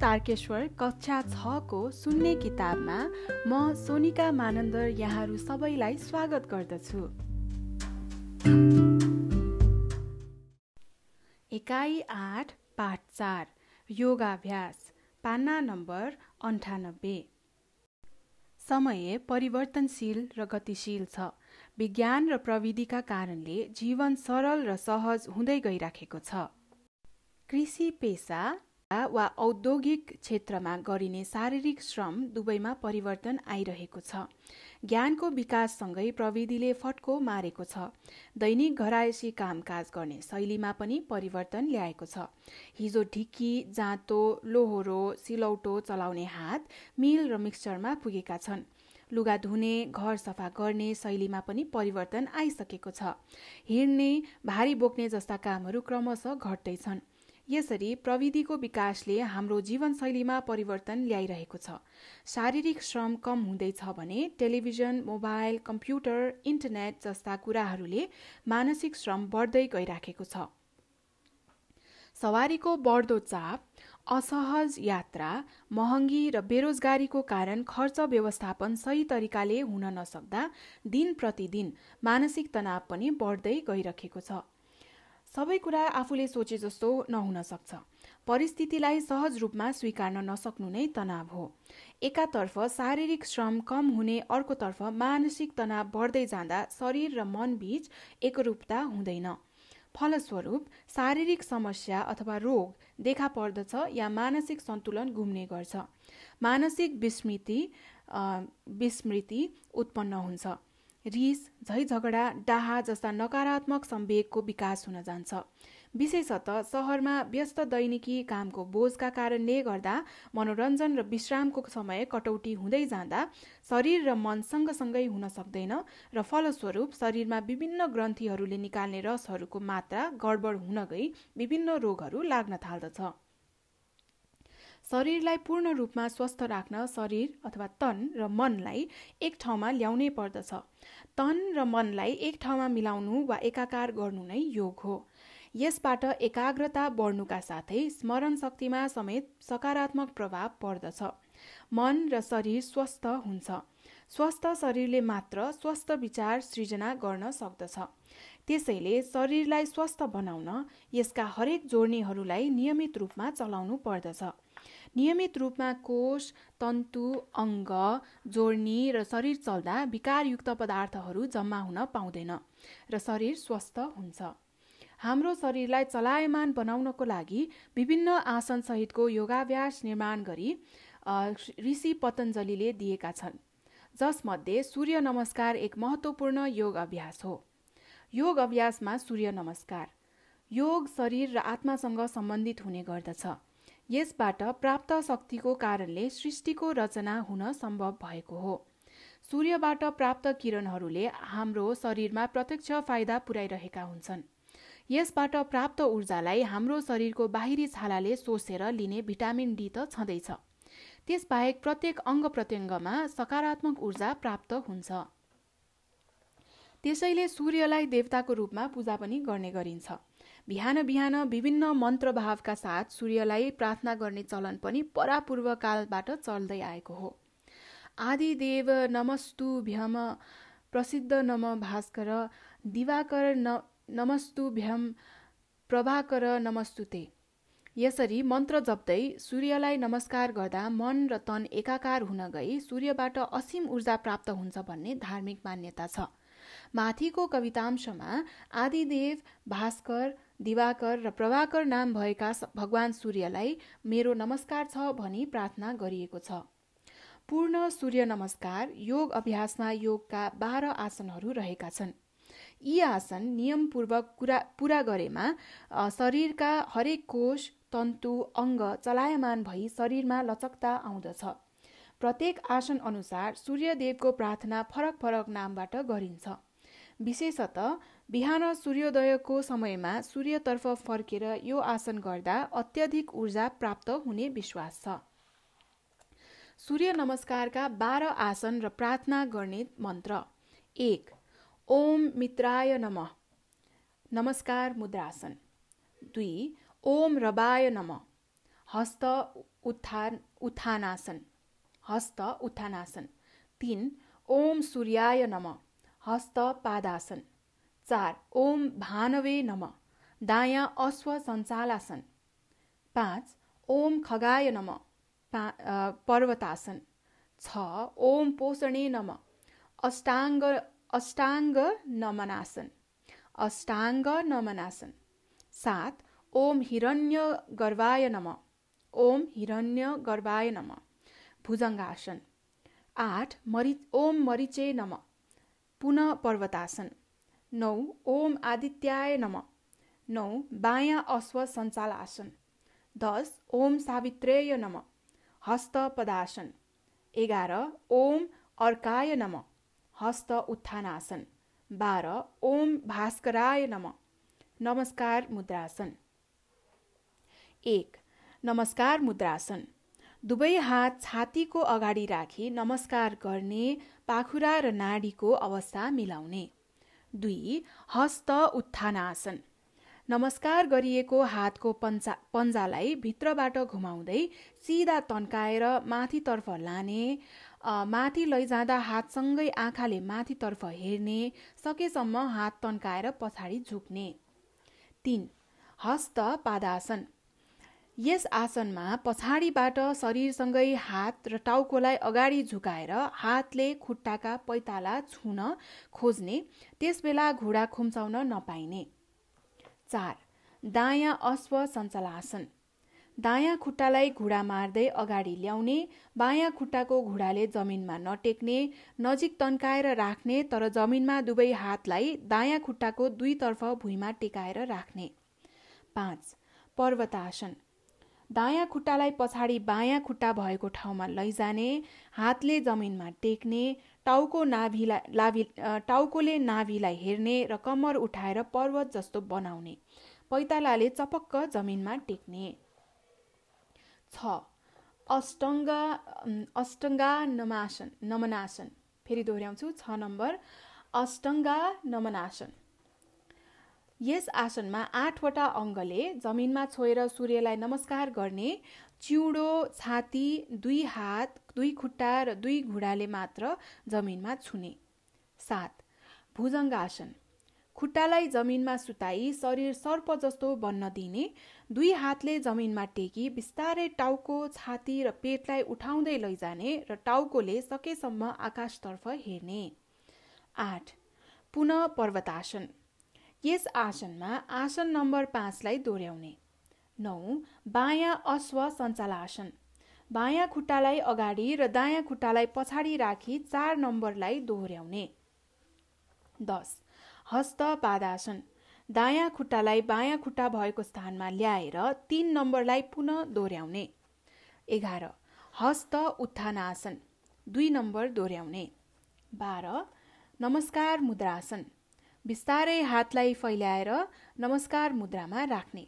तारकेश्वर कक्षा छको सुन्ने किताबमा म सोनिका मानन्दर यहाँहरू सबैलाई स्वागत गर्दछु। एकाइ आठ पाठ चार योगाभ्यास पान्ना नम्बर अन्ठानब्बे। समय परिवर्तनशील र गतिशील छ। विज्ञान र प्रविधिका कारणले जीवन सरल र सहज हुँदै गइराखेको छ। कृषि पेसा वा औद्योगिक क्षेत्रमा गरिने शारीरिक श्रम दुवैमा परिवर्तन आइरहेको छ। ज्ञानको विकाससँगै प्रविधिले फटको मारेको छ। दैनिक घरायसी कामकाज गर्ने शैलीमा पनि परिवर्तन ल्याएको छ। हिजो ढिक्की जाँतो लोहोरो सिलौटो चलाउने हात मिल र मिक्सचरमा पुगेका छन्। लुगा धुने घर सफा गर्ने शैलीमा पनि परिवर्तन आइसकेको छ। हिँड्ने भारी बोक्ने जस्ता कामहरू क्रमशः घट्दैछन् यसरी प्रविधिको विकासले हाम्रो जीवनशैलीमा परिवर्तन ल्याइरहेको छ। शारीरिक श्रम कम हुँदैछ भने टेलिभिजन मोबाइल कम्प्युटर इन्टरनेट जस्ता कुराहरूले मानसिक श्रम बढ्दै गइराखेको छ। सवारीको बढ्दो चाप असहज यात्रा महँगी र बेरोजगारीको कारण खर्च व्यवस्थापन सही तरिकाले हुन नसक्दा दिन प्रतिदिन मानसिक तनाव पनि बढ्दै गइरहेको छ। सबै कुरा आफूले सोचे जस्तो नहुन सक्छ। परिस्थितिलाई सहज रूपमा स्वीकार्न नसक्नु नै तनाव हो। एकातर्फ शारीरिक श्रम कम हुने अर्कोतर्फ मानसिक तनाव बढ्दै जाँदा शरीर र मन बीच एकरूपता हुँदैन। फलस्वरूप शारीरिक समस्या अथवा रोग देखा पर्दछ या मानसिक सन्तुलन गुम्ने गर्छ। मानसिक विस्मृति विस्मृति उत्पन्न हुन्छ। रिस झै झगडा डाहा जस्ता नकारात्मक सम्वेगको विकास हुन जान्छ। विशेषतः सहरमा व्यस्त दैनिकी कामको बोझका कारणले गर्दा मनोरञ्जन र विश्रामको समय कटौती हुँदै जाँदा शरीर र मन सँगसँगै हुन सक्दैन र फलस्वरूप शरीरमा विभिन्न ग्रन्थीहरूले निकाल्ने रसहरूको मात्रा गडबड हुन गई विभिन्न रोगहरू लाग्न थाल्दछ। शरीरलाई पूर्ण रूपमा स्वस्थ राख्न शरीर अथवा तन र मनलाई एक ठाउँमा ल्याउनै पर्दछ। तन र मनलाई एक ठाउँमा मिलाउनु वा एकाकार गर्नु नै योग हो। यसबाट एकाग्रता बढ्नुका साथै स्मरण शक्तिमा समेत सकारात्मक प्रभाव पर्दछ। मन र शरीर स्वस्थ हुन्छ। स्वस्थ शरीरले मात्र स्वस्थ विचार सृजना गर्न सक्दछ। त्यसैले शरीरलाई स्वस्थ बनाउन यसका हरेक जोड्नेहरूलाई नियमित रूपमा चलाउनु पर्दछ। नियमित रूपमा कोष तन्तु अङ्ग जोड्नी र शरीर चल्दा विकारयुक्त पदार्थहरू जम्मा हुन पाउँदैन र शरीर स्वस्थ हुन्छ। हाम्रो शरीरलाई चलायमान बनाउनको लागि विभिन्न आसनसहितको योगाभ्यास निर्माण गरी ऋषि पतञ्जलीले दिएका छन्। जसमध्ये सूर्य नमस्कार एक महत्त्वपूर्ण योग अभ्यास हो। योग अभ्यासमा सूर्य नमस्कार। योग शरीर र आत्मासँग सम्बन्धित हुने गर्दछ। यसबाट प्राप्त शक्तिको कारणले सृष्टिको रचना हुन सम्भव भएको हो। सूर्यबाट प्राप्त किरणहरूले हाम्रो शरीरमा प्रत्यक्ष फाइदा पुर्याइरहेका हुन्छन्। यसबाट प्राप्त ऊर्जालाई हाम्रो शरीरको बाहिरी छालाले सोसेर लिने भिटामिन डी त छँदैछ। त्यसबाहेक प्रत्येक अङ्ग प्रत्यङ्गमा सकारात्मक ऊर्जा प्राप्त हुन्छ। त्यसैले सूर्यलाई देवताको रूपमा पूजा पनि गर्ने गरिन्छ। बिहान बिहान विभिन्न मन्त्रभावका साथ सूर्यलाई प्रार्थना गर्ने चलन पनि परापूर्व कालबाट चल्दै आएको हो। आदिदेव नमस्तुभ्यम प्रसिद्ध नम भास्कर दिवाकर न नमस्तुभ्यम प्रभाकर नमस्तुते। यसरी मन्त्र जप्दै सूर्यलाई नमस्कार गर्दा मन र तन एकाकार हुन गई सूर्यबाट असीम ऊर्जा प्राप्त हुन्छ भन्ने धार्मिक मान्यता छ। माथिको कवितांशमा आदिदेव भास्कर दिवाकर र प्रभाकर नाम भएका भगवान सूर्यलाई मेरो नमस्कार छ भनी प्रार्थना गरिएको छ। पूर्ण सूर्य नमस्कार योग अभ्यासमा योगका बाह्र आसनहरू रहेका छन्। यी आसन नियमपूर्वक कुरा पुरा गरेमा शरीरका हरेक कोष तन्तु अङ्ग चलायमान भई शरीरमा लचकता आउँदछ। प्रत्येक आसन अनुसार सूर्यदेवको प्रार्थना फरक फरक नामबाट गरिन्छ। विशेषत बिहान सूर्योदयको समयमा सूर्यतर्फ फर्केर यो आसन गर्दा अत्यधिक ऊर्जा प्राप्त हुने विश्वास छ। सूर्य नमस्कारका बाह्र आसन र प्रार्थना गर्ने मन्त्र। एक ओम मित्राय नम। नमस्कार मुद्रासन। दुई ओम रबाय नम। हस्त उत्थान उत्थानासन। हस्त उत्थानासन। तिन ओम सूर्याय नम। हस्त पादासन। चार ओम भानवे नम। दायाँ अश्व सञ्चालासन। पाँच ओम खगाय नम। पर्वतासन। छ ओम पोषणे नम। अष्टाङ्ग अष्टाङ्ग नमनासन। अष्टाङ्ग नमनासन। सात ओम हिरण्य गर्वाय नम। ओम हिरण्य गर्वाय नम। भुजङ्गासन। आठ मरि ओम मरिचे नम। पुनः पर्वतासन नौ ओम आदित्याय नम। नौ बायाँ अश्व सञ्चालासन। दस ओम सावित्रेय नम। हस्त पदासन। एघार ओम अर्काय नम। हस्त उत्थानासन। बाह्र ओम भास्कराय नम। नमस्कार मुद्रासन। एक नमस्कार मुद्रासन। दुवै हात छातीको अगाडि राखी नमस्कार गर्ने पाखुरा र नाडीको अवस्था मिलाउने। दुई हस्त उत्थानासन। नमस्कार गरिएको हातको पन्चा पन्जालाई भित्रबाट घुमाउँदै सिधा तन्काएर माथितर्फ लाने माथि लैजाँदा हातसँगै आँखाले माथितर्फ हेर्ने सकेसम्म हात तन्काएर पछाडि झुक्ने। तिन हस्त पादासन। यस आसनमा पछाडिबाट शरीरसँगै हात र टाउकोलाई अगाडि झुकाएर हातले खुट्टाका पैताला छुन खोज्ने त्यसबेला घुँडा खुम्चाउन नपाइने। चार दायाँ अश्व सञ्चलासन। दायाँ खुट्टालाई घुँडा मार्दै अगाडि ल्याउने बायाँ खुट्टाको घुँडाले जमिनमा नटेक्ने नजिक तन्काएर राख्ने तर जमिनमा दुवै हातलाई दायाँ खुट्टाको दुईतर्फ भुइँमा टेकाएर राख्ने। पाँच पर्वतासन। दायाँ खुट्टालाई पछाडि बायाँ खुट्टा भएको ठाउँमा लैजाने हातले जमिनमा टेक्ने टाउको नाभिलाई लाभि टाउकोले नाभिलाई हेर्ने र कम्मर उठाएर पर्वत जस्तो बनाउने। पैतालाले चपक्क जमिनमा टेक्ने। छ अष्टङ्ग अष्टङ्गा नमासन नमनासन। फेरि दोहोऱ्याउँछु छ नम्बर अष्टङ्गा नमनासन यस आसनमा आठवटा अङ्गले जमिनमा छोएर सूर्यलाई नमस्कार गर्ने चिउडो छाती दुई हात दुई खुट्टा र दुई घुँडाले मात्र जमिनमा छुने। सात भुजङ्गासन। खुट्टालाई जमिनमा सुताई शरीर सर्प जस्तो बन्न दिने दुई हातले जमिनमा टेकी बिस्तारै टाउको छाती र पेटलाई उठाउँदै लैजाने र टाउकोले सकेसम्म आकाशतर्फ हेर्ने। आठ पुनः पर्वतासन यस आसनमा आसन नम्बर पाँचलाई दोहोऱ्याउने। नौ बायाँ अश्व सञ्चालासन बायाँ खुट्टालाई अगाडि र दायाँ खुट्टालाई पछाडि राखी चार नम्बरलाई दोहोऱ्याउने। दस हस्त पादासन। दायाँ खुट्टालाई बायाँ खुट्टा भएको स्थानमा ल्याएर तिन नम्बरलाई पुनः दोहोऱ्याउने। एघार हस्त उत्थानासन। दुई नम्बर दोहोऱ्याउने। बाह्र नमस्कार मुद्रासन। बिस्तारै हातलाई फैल्याएर नमस्कार मुद्रामा राख्ने।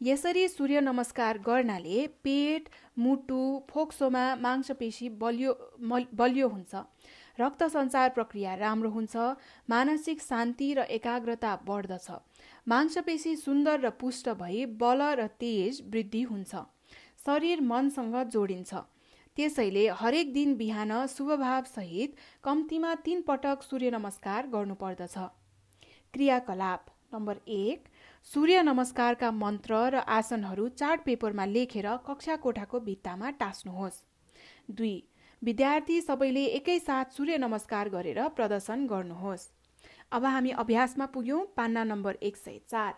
यसरी सूर्य नमस्कार गर्नाले पेट मुटु फोक्सोमा मांसपेशी बलियो बलियो हुन्छ। रक्त सञ्चार प्रक्रिया राम्रो हुन्छ मानसिक शान्ति र एकाग्रता बढ्दछ। मांसपेशी सुन्दर र पुष्ट भई बल र तेज वृद्धि हुन्छ। शरीर मनसँग जोडिन्छ। त्यसैले हरेक दिन बिहान शुभभावसहित कम्तीमा तीन पटक सूर्य नमस्कार गर्नुपर्दछ। क्रियाकलाप। नम्बर एक सूर्य नमस्कारका मन्त्र र आसनहरू चार्ट पेपरमा लेखेर कक्षा कोठाको भित्तामा टाँस्नुहोस्। दुई विद्यार्थी सबैले एकैसाथ सूर्य नमस्कार गरेर प्रदर्शन गर्नुहोस्। अब हामी अभ्यासमा पुग्यौँ पान्ना नम्बर एक सय चार।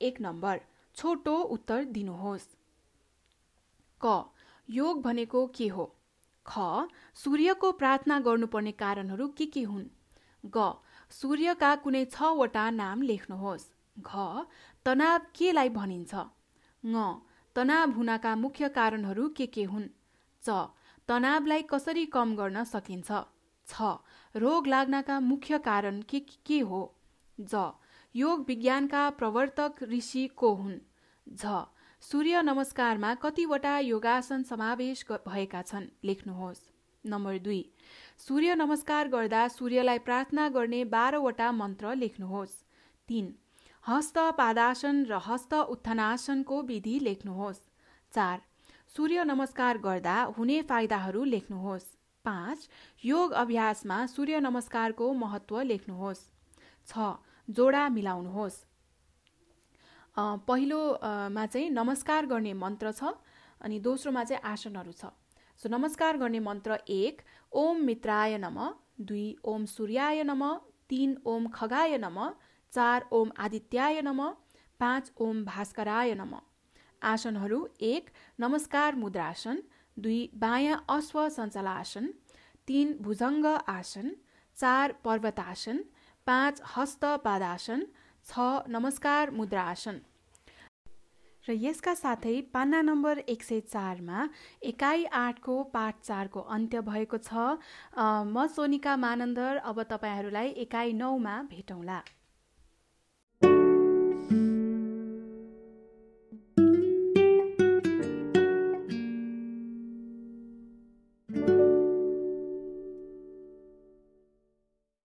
एक नम्बर छोटो उत्तर दिनुहोस्। क योग भनेको के हो? ख सूर्यको प्रार्थना गर्नुपर्ने कारणहरू के के हुन्? ग सूर्यका कुनै छवटा नाम लेख्नुहोस्। घ तनाव केलाई भनिन्छ? ङ तनाव हुनका मुख्य कारणहरू के के हुन्? च तनावलाई कसरी कम गर्न सकिन्छ? छ रोग लाग्नका मुख्य कारण के के हो? ज योग विज्ञानका प्रवर्तक ऋषि को हुन्? झ सूर्य नमस्कारमा कतिवटा योगासन समावेश भएका छन्? लेख्नुहोस्। नम्बर दुई सूर्य नमस्कार गर्दा सूर्यलाई प्रार्थना गर्ने बाह्रवटा मन्त्र लेख्नुहोस्। तिन हस्त पादासन र हस्त उत्थानासनको विधि लेख्नुहोस्। चार सूर्य नमस्कार गर्दा हुने फाइदाहरू लेख्नुहोस्। पाँच योग अभ्यासमा सूर्य नमस्कारको महत्त्व लेख्नुहोस्। छ जोडा मिलाउनुहोस्। पहिलोमा चाहिँ नमस्कार गर्ने मन्त्र छ अनि दोस्रोमा चाहिँ आसनहरू छ। सो नमस्कार गर्ने मन्त्र एक ओम मित्राय नम दुई ओम सूर्याय नम तिन ओम खगाय नम चार ओम आदित्याय नम पाँच ओम भास्कराय नम। आसनहरू एक नमस्कार मुद्रासन दुई बायाँ अश्व सञ्चलासन तिन भुजङ्ग आसन चार पर्वतासन पाँच हस्त पादासन छ नमस्कार मुद्रासन। र यसका साथै पान्ना नम्बर एक सय चारमा एकाइ आठको पाठ चारको अन्त्य भएको छ। म सोनिका मानन्दर अब तपाईँहरूलाई एकाइ नौमा भेटौँला।